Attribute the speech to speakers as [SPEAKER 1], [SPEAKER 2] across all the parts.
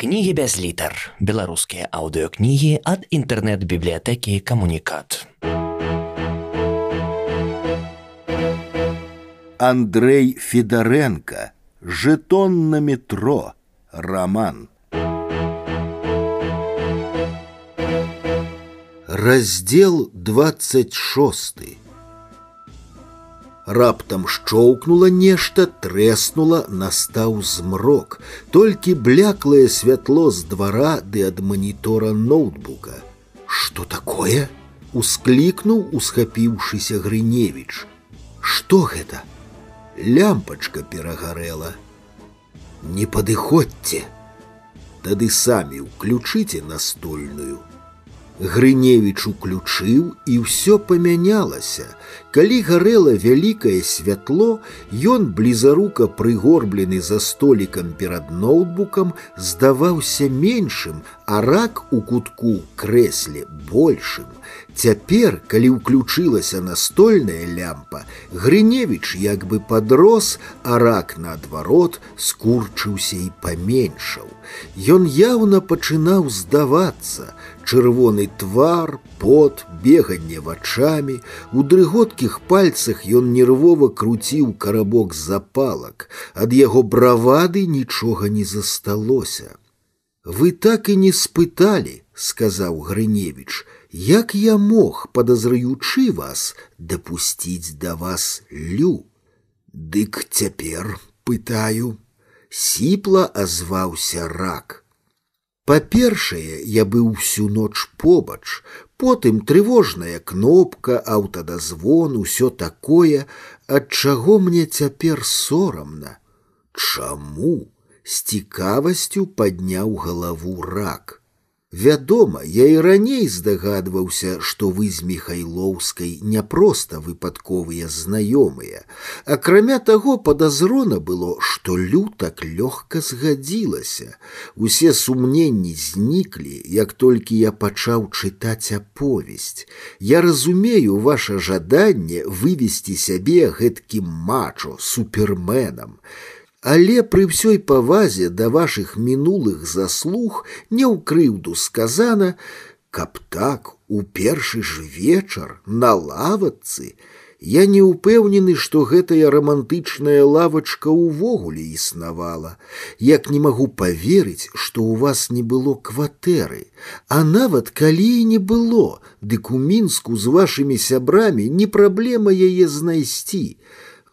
[SPEAKER 1] Кнігі без літар. Беларускія аўдыёкнігі ад інтэрнэт-бібліятэкі камунікат.
[SPEAKER 2] Андрей Федоренко. Жетон на метро. Роман. Раздел 26. Раптам шчоўкнула нешта, трэснула, настаў змрок. Толькі бляклае святло з двара ды ад манітора ноутбука. Што такое? Усклікнуў, усхапіўшыся Грыневіч. Што гэта? Лямпачка перагарэла. Не падыходзьце. Тады самі ўключыце настольную. Грыневіч уключыў і ўсё памянялася. Калі гарэла вялікае святло, ён блізарука прыгорблены за столікам перад ноутбукам здаваўся меншым, а рак у кутку крэсле большым. Цяпер, калі ўключылася настольная лямпа, Грыневіч як бы подрос, а рак наадварот скурчыўся і паменшаў. Ён яўна пачынаў здавацца, чырвоны твар, пот, беганне вачамі, у дрыготкіх пальцах ён нервова круціў карабок запалак, ад яго бравады нічога не засталося. Вы так і не спыталі, сказаў Грыневіч, як я мог, подазраючы вас, дапусціць да вас лю. Дык цяпер пытаю, сіпла азваўся рак. Па-першае, я быў всю ноч побач, потым трывожная кнопка, аўтадазвон, усё такое, ад чаго мне цяпер сорамна. Чаму? З цікавасцю падняў галаву рак. Вядома, я і раней здагадваўся, што вы з міхайлоўскай не проста выпадковыя знаёмыя. Акрамя таго падазрона было, што лю так лёгка згадзілася. Усе сумненні зніклі, як толькі я пачаў чытаць аповесць. Я разумею ваше жаданне вывесці сябе гэткім мачо суперменам. Але пры ўсёй павазе да вашых мінулых заслуг не ў крыўду сказана, каб так у першы ж вечар на лавацы, я не ўпэўнены, што гэтая рамантычная лавачка ўвогуле існавала. Як не магу поверыць, што ў вас не было кватэры, А нават калі і не было, дык у мінску з вашымі сябрамі не праблема яе знайсці.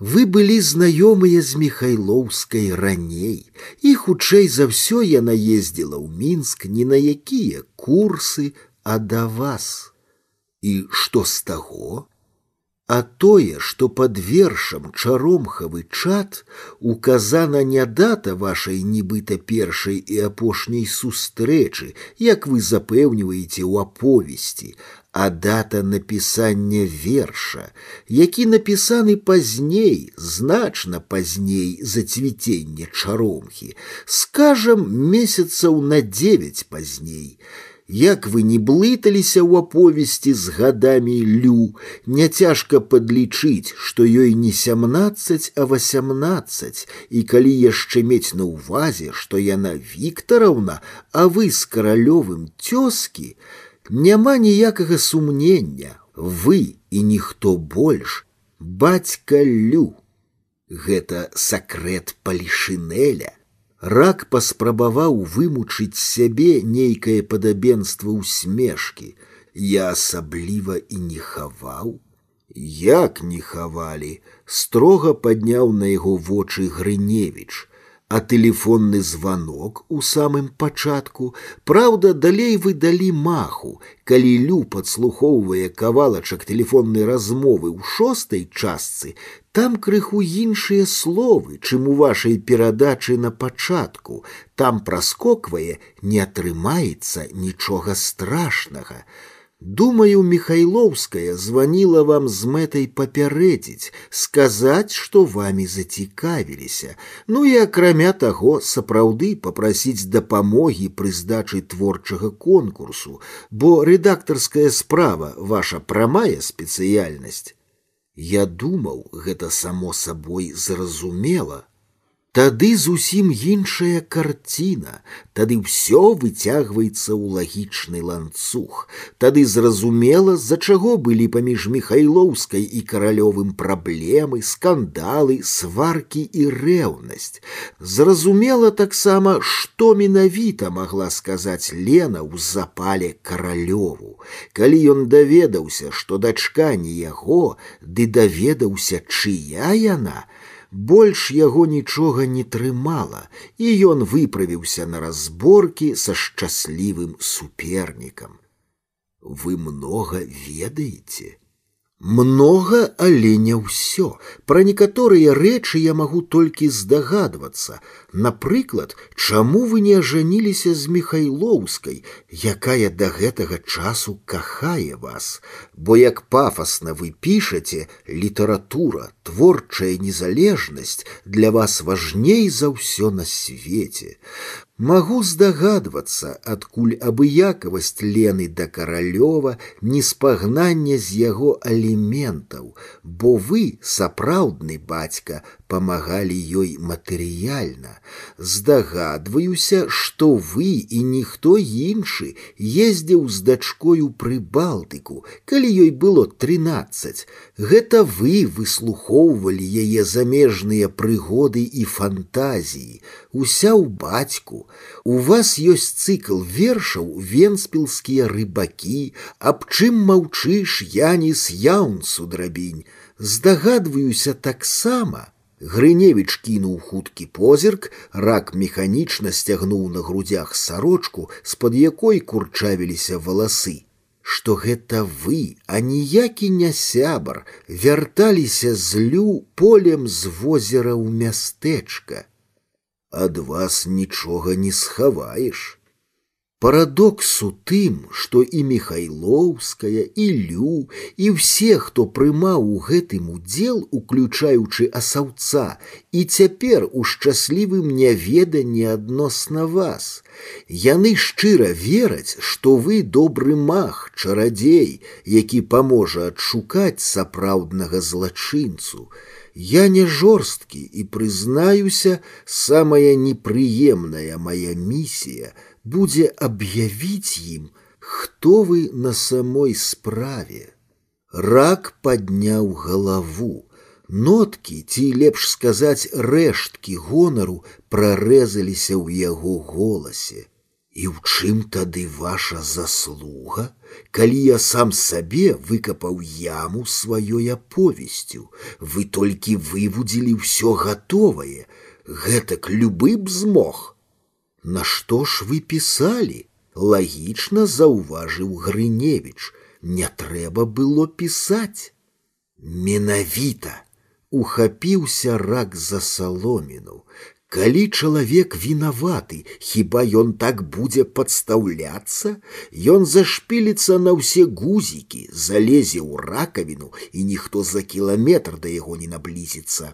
[SPEAKER 2] Вы былі знаёмыя з міхайлоўскай раней, і хутчэй за ўсё яна ездзіла ў мінск ні на якія курсы, а да вас. І што з таго? А тое, што пад вершам чаромхавы чат указана не дата вашай нібыта першай і апошняй сустрэчы, як вы запэўніваеце ў аповесці, а дата напісання верша, які напісаны пазней, значна пазней за цвіценне чаромхі, скажам месяцаў на девять пазней. Як вы не блыталіся ў аповесці з гадамі лю, няцяжка падлічыць, што ёй не сямнаццаць, а восемнадцать, і калі яшчэ мець на ўвазе, што яна Віктараўна, а вы з каралёвым цёскі, няма ніякага сумнення, вы і ніхто больш, бацька лю. Гэта сакрэт палішынеля. Рак паспрабаваў вымучыць сябе нейкае падабенства усмешкі. Я асабліва і не хаваў. Як не хавалі, строга падняў на яго вочы Грыневіч а тэлефонны званок у самым пачатку, праўда, далей вы далі маху, калі лю падслухоўвае кавалачак тэлефоннай размовы ў шостай частцы, там крыху іншыя словы, чым у вашай перадачы на пачатку, там праскоквае, не атрымаецца нічога страшнага. Думаю, Михайловская звонила вам з мэтай папярэдзіць, сказаць, што вамі зацікавіліся. Ну і акрамя таго, сапраўды папрасіць дапамогі пры здачы творчага конкурсу, бо рэдактарская справа ваша прамая спецыяльнасць. Я думаў, гэта само сабой зразумела. Тады зусім іншая карціна, тады ўсё выцягваецца ў лагічны ланцуг. Тады зразумела, з-за чаго былі паміж михайлоўскай і каралёвым праблемы, скандалы, сваркі і рэўнасць. Зразумела таксама, што менавіта магла сказаць Лена ў запале каралёву. Калі ён даведаўся, што дачка не яго, ды даведаўся, чыя яна, больш яго нічога не трымала, і ён выправіўся на разборкі са шчаслівым супернікам. Вы многа ведаеце, Много, але не ўсё. Пра некаторыя рэчы я магу толькі здагадвацца. Напрыклад, чаму вы не ажаніліся з Михайлоўскай, якая да гэтага часу кахае вас, Бо як пафасна вы пішаце, літаратура, творчая незалежнасць для вас важней за ўсё на свеце. Магу здагадвацца, адкуль абыякавасць Лены да каралёва, неспагнанне з яго аліментаў, бо вы, сапраўдны бацька, памагалі ёй матэрыяльна. Здагадваюся, што вы і ніхто іншы ездзіў з дачкою пры балтыку, калі ёй было тринаццаць. Гэта вы выслухоўвалі яе замежныя прыгоды і фантазіі, уся ў бацьку. У вас ёсць цыкл вершаў венспілскія рыбакі, аб чым маўчыш Яніс Яунцу драбінь. Здагадваюся таксама, Грыневіч кінуў хуткі позірк, рак механічна сцягнуў на грудях сарочку, з-пад якой курчавіліся валасы. Што гэта вы, а ніякі не сябар, вярталіся злю полем з возера ў мястэчка. Ад вас нічога не схаваеш. Парадокс у тым, што і Михайлоўская, і Лю, і ўсе, хто прымаў у гэтым удзел, уключаючы асаўца, і цяпер у шчаслівым няведанні адносна вас. Яны шчыра вераць, што вы добры мах, чарадзей, які паможа адшукаць сапраўднага злачынцу. Я не жорсткі і прызнаюся, самая непрыемная моя місія – будзе аб'явіць ім, хто вы на самой справе. Рак падняў галаву. Ноткі, ці лепш сказаць рэшткі гонару прарэзаліся ў яго голасе. І ў чым тады ваша заслуга, калі я сам сабе выкапаў яму сваёй аповесцю, вы толькі вывудзілі ўсё гатовае, гэтак любы б змог. На што ж вы пісалі? Лагічна заўважыў Грыневіч. Не трэба было пісаць. Менавіта ухапіўся рак за саломіну. Калі чалавек вінаваты, хіба ён так будзе падстаўляцца, Ён зашпіліцца на ўсе гузікі, залезе ў ракавіну, і ніхто за кіламетр да яго не наблізіцца.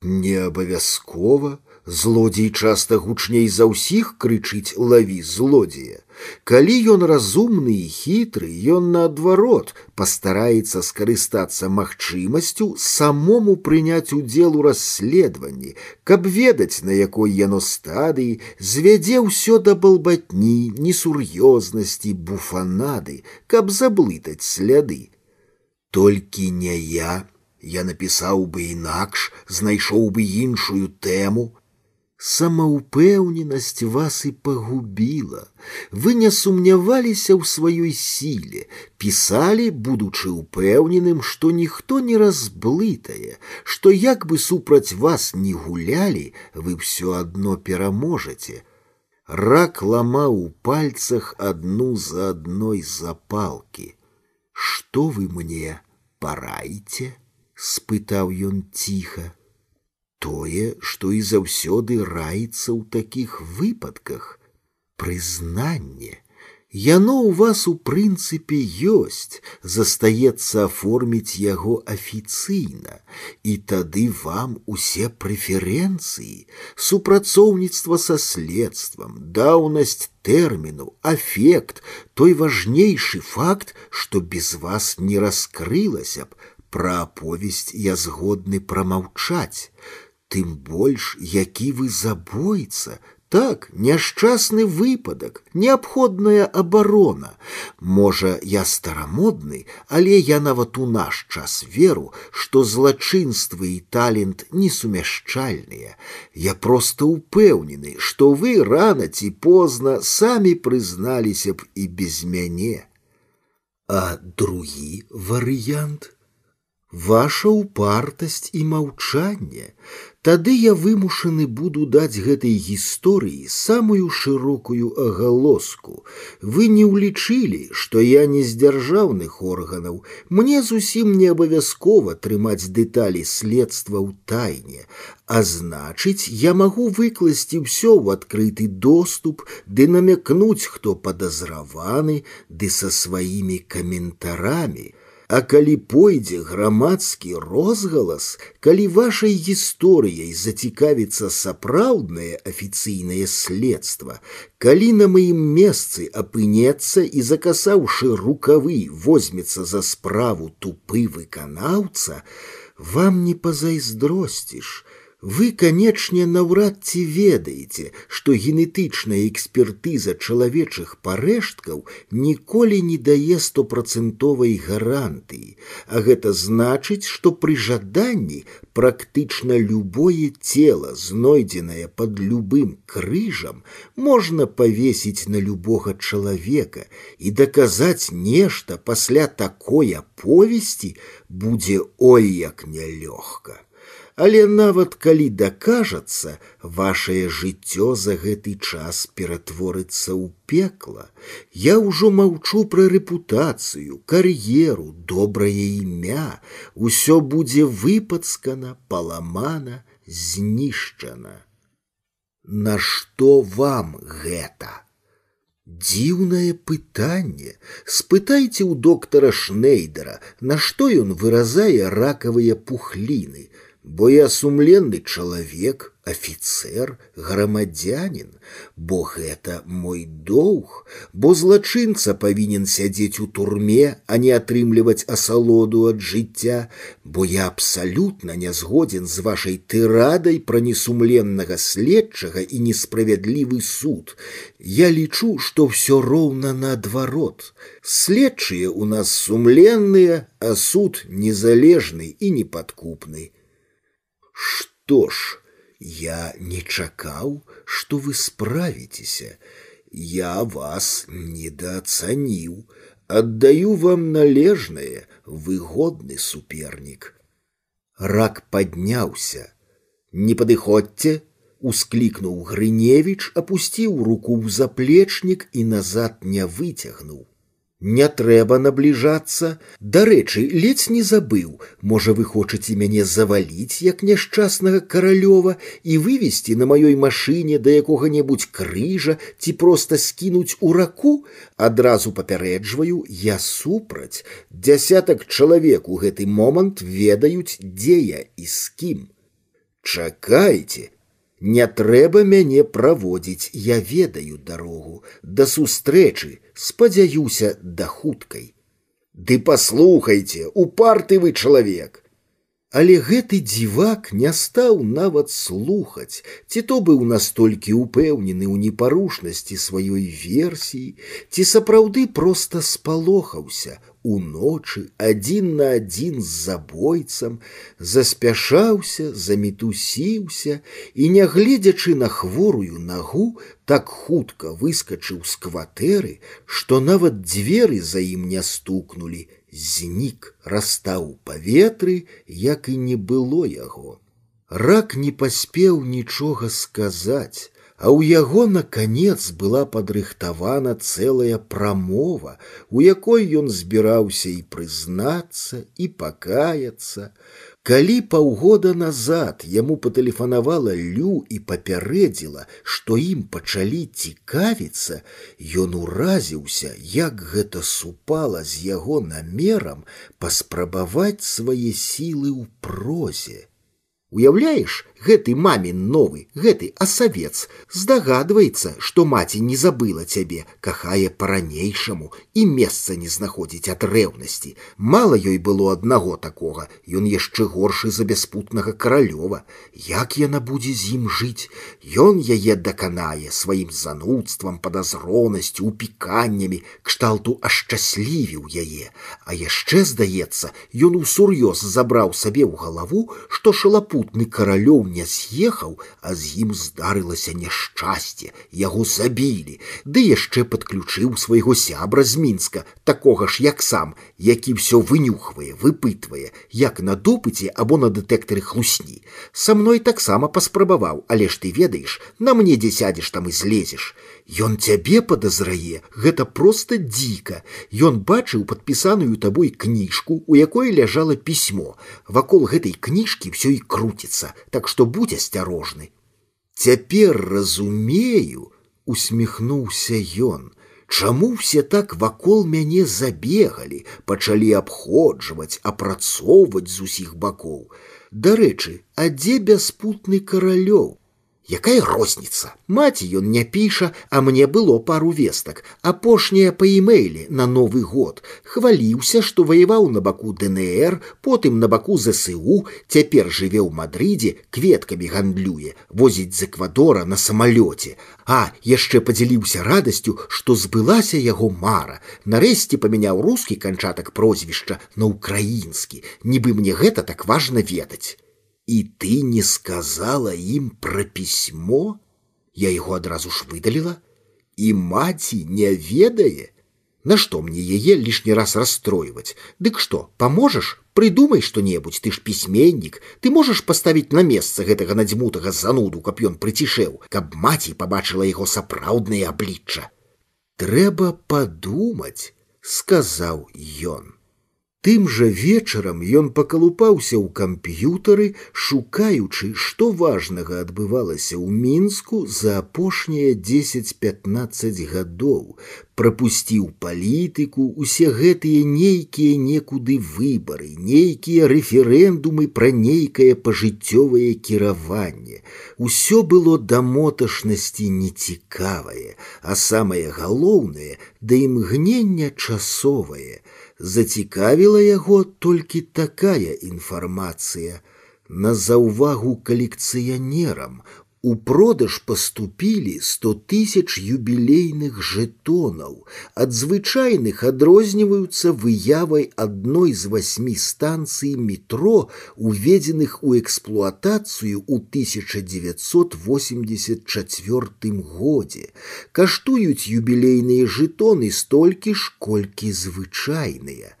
[SPEAKER 2] Не абавязкова, злодзей часта гучней за ўсіх крычыць лаві злодзея. Калі ён разумны і хітры, ён наадварот пастараецца скарыстацца магчымасцю самому прыняць удзел у расследаванні, каб ведаць, на якой яно стадыі звядзе ўсё да балбатні, несур'ёзнасці, буфанады, каб заблытаць сляды. Толькі не я, я напісаў бы інакш, знайшоў бы іншую тэму, самаўпэўненасць вас і пагубіла. Вы не сумняваліся ў сваёй сіле, пісалі, будучы ўпэўненым, што ніхто не разблытае, што як бы супраць вас не гулялі, вы ўсё адно пераможаце. Рак ламаў у пальцах адну за адной запалкі. Што вы мне параіце? спытаў ён ціха тое, што і заўсёды раіцца ў такіх выпадках, прызнанне. Яно ў вас у прынцыпе ёсць, застаецца аформіць яго афіцыйна, і тады вам усе прэферэнцыі, супрацоўніцтва са следствам, даўнасць тэрміну, афект, той важнейшы факт, што без вас не раскрылася б, пра аповесць я згодны прамаўчаць. Тым больш, які вы забойца, так, няшчасны выпадак, неабходная абарона. Можа, я старамодны, але я нават у наш час веру, што злачынствы і талент несумяшчальныя. Я проста ўпэўнены, што вы рана ці позна самі прызналіся б і без мяне. А другі варыянт ваша упартасць і маўчанне Тады я вымушаны буду даць гэтай гісторыі самую шырокую агалоску. Вы не ўлічылі, што я не з дзяржаўных органаў, мне зусім не абавязкова трымаць дэталі следства ў тайне, а значыць, я магу выкласці ўсё ў адкрыты доступ, ды намякнуць, хто падазраваны, ды са сваімі каментарамі. А калі пойдзе грамадскі розгалас, калі вашай гісторыяй зацікавіцца сапраўднае афіцыйнае следства, калі на маім месцы апынецца і закасаўшы рукавы возьмецца за справу тупы выканаўца, вам не пазайздросціш, вы, канечне, наўрад ці ведаеце, што генетычная экспертыза чалавечых парэшткаў ніколі не дае стопрацэнтовай гарантыі, а гэта значыць, што пры жаданні практычна любое цело, знойдзенае под любым крыжам, можна павесіць на любога чалавека і даказаць нешта пасля такой аповесці будзе ой як нялёгка але нават калі дакажацца, вашее жыццё за гэты час ператворыцца ў пекла. Я ўжо маўчу пра рэпутацыю, кар'еру, добрае імя, усё будзе выпацкана, паламана, знішчана. Нашто вам гэта? Дзіўнае пытанне. Спытайце ў доктара Шнейдера, на што ён выразае ракавыя пухліны, бо я сумленны чалавек, офіцер, грамадзянин, бо гэта мой доўг, бо злачынца павінен сядзець у турме, а не атрымліваць асалоду ад жыцця, бо я абсалютна не згодзін з вашай тырадай пра несумленнага следчага і несправядлівы суд. Я лічу, што ўсё роўна наадварот. Следчыя у нас сумленныя, а суд незалежны і непадкупны. Што ж, я не чакаў, што вы справіцеся. Я вас недаацаніў, аддаю вам належнае, выгодны супернік. Рак падняўся. Не падыходзьце, усклікнуў Грыневіч, апусціў руку ў заплечнік і назад не выцягнуў не трэба набліжацца дарэчы ледзь не забыў можа вы хочаце мяне заваліць як няшчаснага каралёва і вывесці на маёй машыне да якога-небудзь крыжа ці проста скінуць у раку адразу папярэджваю я супраць дзясятак чалавек у гэты момант ведаюць дзе я і з кім чакайце не трэба мяне праводзіць, я ведаю дарогу, да сустрэчы, спадзяюся да хуткай. Ды паслухайце, упарты вы чалавек. Але гэты дзівак не стаў нават слухаць, ці то быў настолькі ўпэўнены ў непарушнасці сваёй версіі, ці сапраўды проста спалохаўся, уночы адзін на адзін з забойцам, заспяшаўся, замітусіўся і, нягледзячы на хворую нагу, так хутка выскачыў з кватэры, што нават дзверы за ім не стукнулі, знік, растаў паветры, як і не было яго. Рак не паспеў нічога сказаць, а ў яго наканец была падрыхтавана цэлая прамова, у якой ён збіраўся і прызнацца і пакаяцца. Калі паўгода назад яму патэлефанавала лю і папярэдзіла, што ім пачалі цікавіцца, ён уразіўся, як гэта супала з яго намерам паспрабаваць свае сілы ў прозе. Уяўляеш, гэты мамін новы, гэты асавец, здагадваецца, што маці не забыла цябе, кахае па-ранейшаму і месца не знаходзіць ад рэўнасці. Мала ёй было аднаго такога, ён яшчэ горшы за бяспутнага каралёва. Як яна будзе з ім жыць? Ён яе даканае сваім занудствам, падазронасцю, упіканнямі, кшталту ашчаслівіў яе. А яшчэ, здаецца, ён усур'ёз забраў сабе ў галаву, што шалапутны каралёў не з'ехаў, а з ім здарылася няшчасце, яго забілі, ды яшчэ падключыў свайго сябра з мінска, такога ж як сам, які ўсё вынюхвае, выпытвае, як на допыце або на дэтэктары хлусні. Са мной таксама паспрабаваў, але ж ты ведаеш, на мне дзе сядзеш там і злезеш. Ён цябе падазрае, гэта проста дзіка. Ён бачыў падпісаную табой кніжку, у якой ляжала пісьмо. Вакол гэтай кніжкі ўсё і круціцца, так што будь асцярожны. Цяпер разумею, усміхнуўся ён. Чаму все так вакол мяне забегалі, пачалі абходжваць, апрацоўваць з усіх бакоў. Дарэчы, а дзе бяспутны каралёў? Якая розніца? Маці ён не піша, а мне было пару вестак. Апошняя па имейле на новы год. Хваліўся, што ваяваў на баку ДНР, потым на баку ЗСУ, цяпер жыве ў Мадрыдзе, кветкамі гандлюе, возіць з Эквадора на самалёце. А яшчэ падзяліўся радасцю, што збылася яго мара. Нарэшце памяняў рускі канчатак прозвішча на ўкраінскі. Нібы мне гэта так важна ведаць. И ты не сказала им про письмо? Я его адразу ж выдалила. И маці не ведае. На что мне яе лишний раз расстроивать? Дык что, поможешь? Придумай что-небудзь, ты ж письменник. Ты можешь поставить на место гэтага надзьмутага зануду, каб ён прыцішэў, каб маці побачила его сапраўднае аблічча. Трэба подумать, сказаў ён. Тым жа вечарам ён пакалупаўся ў камп'ютары, шукаючы, што важнага адбывалася ў мінску за апошнія 10-15 гадоў, прапусціў палітыку, усе гэтыя нейкія некуды выбары, нейкія рэферэндумы пра нейкае пажыццёвае кіраванне. Усё было да моташнасці нецікавае, а самае галоўнае да імгнення часовае – зацікавіла яго толькі такая інфармацыя. На заўвагу калекцыянерам у продаж поступілі 100 тысяч юбілейных жетонаў. Ад звычайных адрозніваюцца выявай адной з васьмі станцый метро, уведзеных у эксплуатацыю ў 1984 годзе. Каштуюць юбілейныя жетоны столькі ж, колькі звычайныя.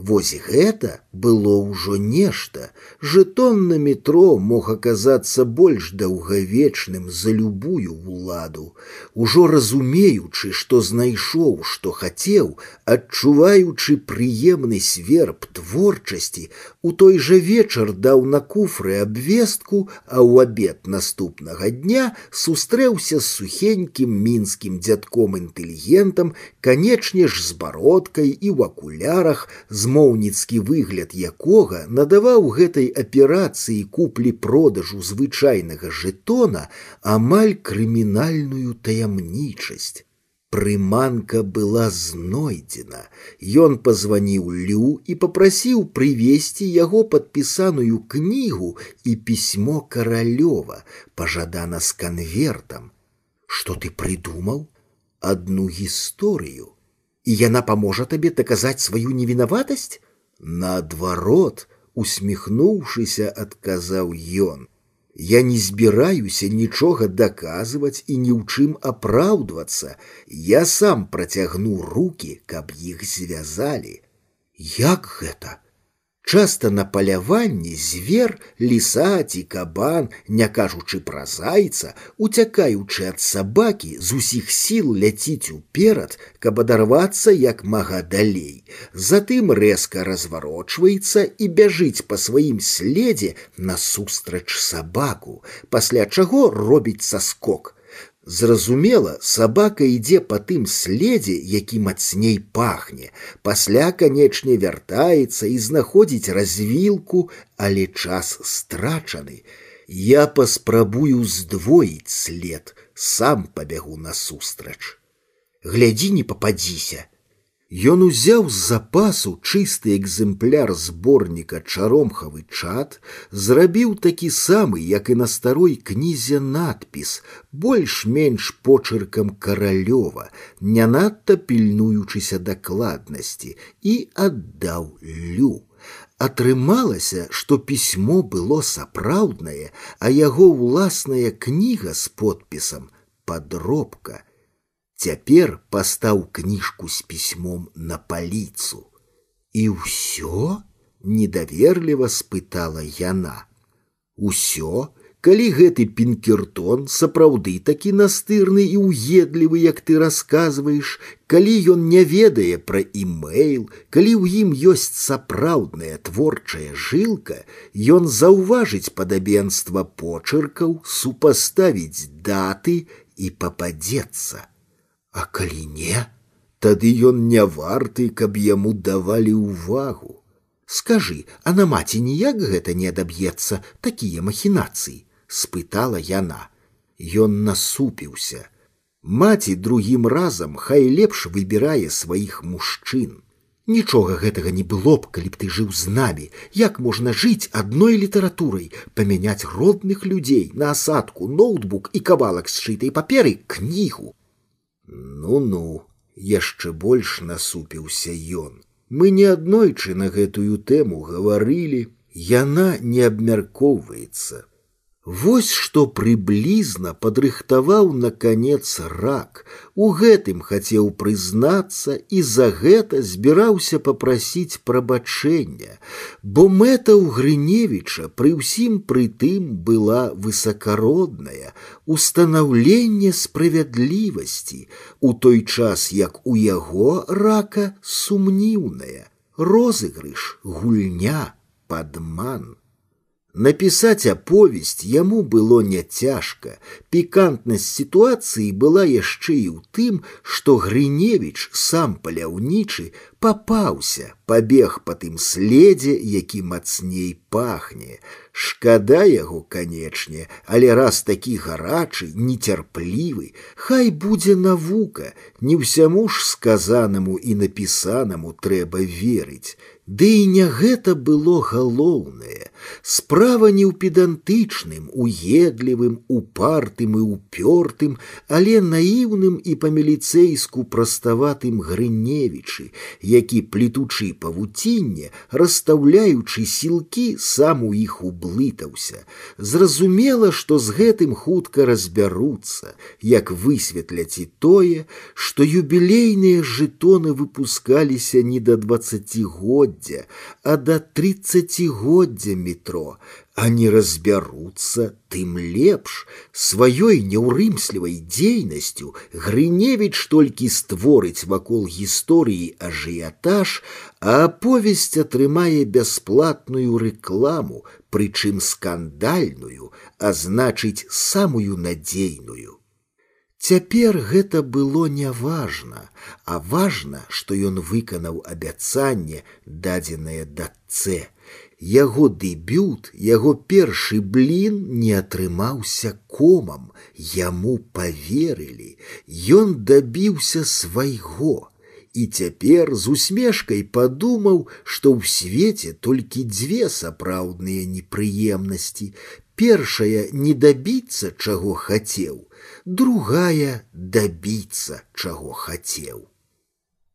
[SPEAKER 2] Вось гэта было ўжо нешта. Жетон на метро мог аказацца больш даўгавечным за любую ўладу. Ужо разумеючы, што знайшоў, што хацеў, адчуваючы прыемны сверб творчасці, у той жа вечар даў на куфры абвестку, а ў абед наступнага дня сустрэўся з сухенькім мінскім дзядком інтэлігентам, канечне ж з бародкай і ў акулярах, з змоўніцкі выгляд якога надаваў гэтай аперацыі куплі-продажу звычайнага жэтона амаль крымінальную таямнічасць. Прыманка была знойдзена. Ён пазваніў Лю і попрасіў прывесці яго падпісаную кнігу і пісьмо каралёва, пажадана з канвертам. Што ты прыдумаў? Адну гісторыю і яна паможа табе даказаць сваю невінаватасць? Наадварот, усміхнуўшыся, адказаў ён. Я не збіраюся нічога даказваць і ні ў чым апраўдвацца. Я сам працягну руки, каб іх звязалі. Як гэта? Часта на паляванні звер, ліса ці кабан, не кажучы пра зайца, уцякаючы ад сабакі, з усіх сіл ляціць уперад, каб адарвацца як мага далей. Затым рэзка разварочваецца і бяжыць па сваім следзе насустрач сабаку, пасля чаго робіць саскок. Зразумела, сабака ідзе па тым следзе, які мацней пахне. Пасля, канечне, вяртаецца і знаходзіць развілку, але час страчаны. Я паспрабую здвоіць след, сам пабягу насустрач. Глядзі, не пападзіся. Ён узяў з запасу чысты экземпляр зборніка чаромхавы чат, зрабіў такі самы, як і на старой кнізе надпіс, больш-менш почыркам каралёва, не надта пільнуючыся дакладнасці і аддаў лю. Атрымалася, што пісьмо было сапраўднае, а яго ўласная кніга з подпісам падробка. Цяпер пастаў кніжку з пісьмом на паліцу. І ўсё недаверліва спытала яна. Усё, калі гэты пінкертон сапраўды такі настырны і ўедлівы як ты расказваеш калі ён не ведае пра імейл калі ў ім ёсць сапраўдная творчая жылка ён заўважыць падабенства почыркаў супаставіць даты і пападзецца а калі не тады ён не варты каб яму давалі ўвагу Скажы, а на маці ніяк гэта не адаб'ецца такія махінацыі спытала яна. Ён насупіўся. Маці другім разам хай лепш выбірае сваіх мужчын. Нічога гэтага не было б, калі б ты жыў з намі, як можна жыць адной літаратурай, памяняць родных людзей на асадку, ноутбук і кавалак сшытай паперы кнігу. Ну-ну, яшчэ больш насупіўся ён. Мы не аднойчы на гэтую тэму гаварылі, яна не абмяркоўваецца. Вось што прыблізна падрыхтаваў наканец рак. У гэтым хацеў прызнацца і за гэта збіраўся папрасіць прабачэння, бо мэта ў Грыневіча пры ўсім прытым была высакародная, устанаўленне справядлівасці, у той час як у яго рака сумніўная, розыгрыш, гульня, падман. Написать аповесць яму было няцяжка. Пікантнасць сітуацыі была яшчэ і ў тым, што Грыневіч сам паляўнічы папаўся, пабег па тым следзе, які мацней пахне. Шкада яго, канечне, але раз такі гарачы, нецярплівы, хай будзе навука, не ўсяму ж сказанаму і напісанаму трэба верыць. Ды і не гэта было галоўнае. Справа не ў педантычным, уедлівым, упартым і упёртым, але наіўным і па-міліцэйску праставатым Грыневічы, які плетучы павуцінне, расстаўляючы сілкі, сам у іх ублытаўся. Зразумела, што з гэтым хутка разбяруцца, як высветляць і тое, што юбілейныя жытоны выпускаліся не да дваццацігоддзя, тридцатигоддзя, а до тридцатигоддзя метро, а не разбяруцца, тым лепш сваёй няўрымслівай дзейнасцю Грыневіч толькі створыць вакол гісторыі ажыятаж, а аповесць атрымае бясплатную рэкламу, прычым скандальную, а значыць самую надзейную. Цяпер гэта было не важна, а важна, што ён выканаў абяцанне, дадзенае дачцэ. Яго дэбют, яго першы блін не атрымаўся комам, яму поверылі, Ён дабіўся свайго. І цяпер з усмешкай падумаў, што ў свеце толькі дзве сапраўдныя непрыемнасці. Першая не дабіцца, чаго хацеў, другая добиться, чаго хацеў.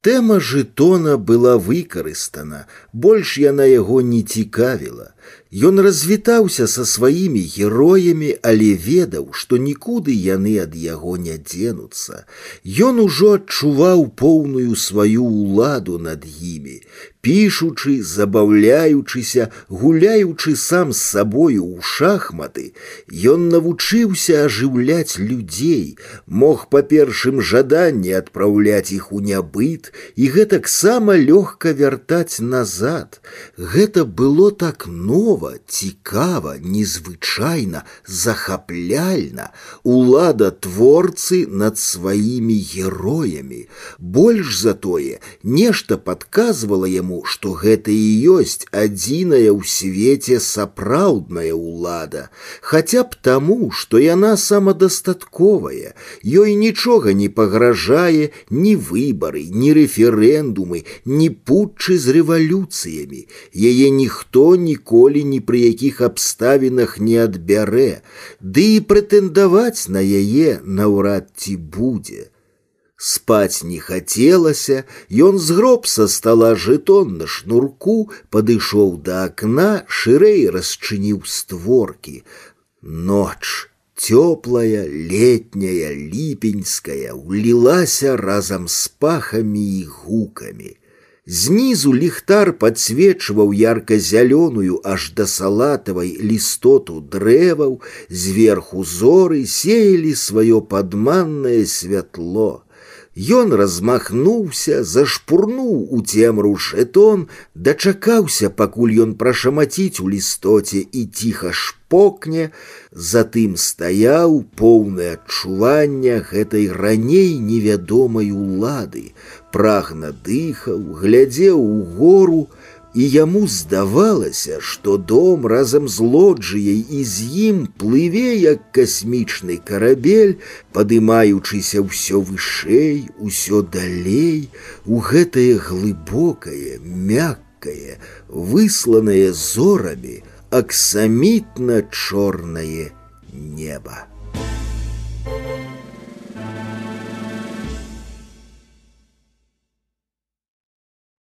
[SPEAKER 2] Тэма жытона была выкарыстана, больш яна яго не цікавіла. Ён развітаўся са сваімі героямі, але ведаў, што нікуды яны ад яго не дзенуцца. Ён ужо адчуваў поўную сваю ўладу над імі, пішучы, забаўляючыся, гуляючы сам з сабою ў шахматы, ён навучыўся ажыўляць людзей, мог па першым жаданні адпраўляць іх у нябыт і гэтаксама лёгка вяртаць назад. Гэта было так нова, чудова, цікава, незвычайна, захапляльна, улада творцы над сваімі героямі. Больш за тое, нешта падказвала яму, што гэта і ёсць адзіная ў свеце сапраўдная ўлада, хаця б таму, што яна самадастатковая, ёй нічога не пагражае ні выбары, ні рэферэндумы, ні путчы з рэвалюцыямі. Яе ніхто ніколі ні пры якіх абставінах не адбярэ, ды і прэтэндаваць на яе наўрад ці будзе. Спаць не хацелася, ён згроб са стала жытон на шнурку, падышоў да акна, шырэй расчыніў створкі. Ноч Теплая, летняя, липеньская улилася разом с пахами и гуками. Знизу ліхтар подсвечивал ярко-зеленую аж до салатовой листоту древов, сверху зоры сеяли свое подманное светло. Ён размахнуўся, зашпурнуў у цемру шэтон, дачакаўся, пакуль ён прашамаціць у лістоце і ціха шпокне, затым стаяў поўнае адчування гэтай раней невядомай улады, прагна дыхаў, глядзеў у гору, і яму здавалася, што дом разам з лоджыяй і з ім плыве як касмічны карабель, падымаючыся ўсё вышэй, усё далей, у гэтае глыбокае, мяккае, высланае зорамі, аксамітна чорнае неба. Thank you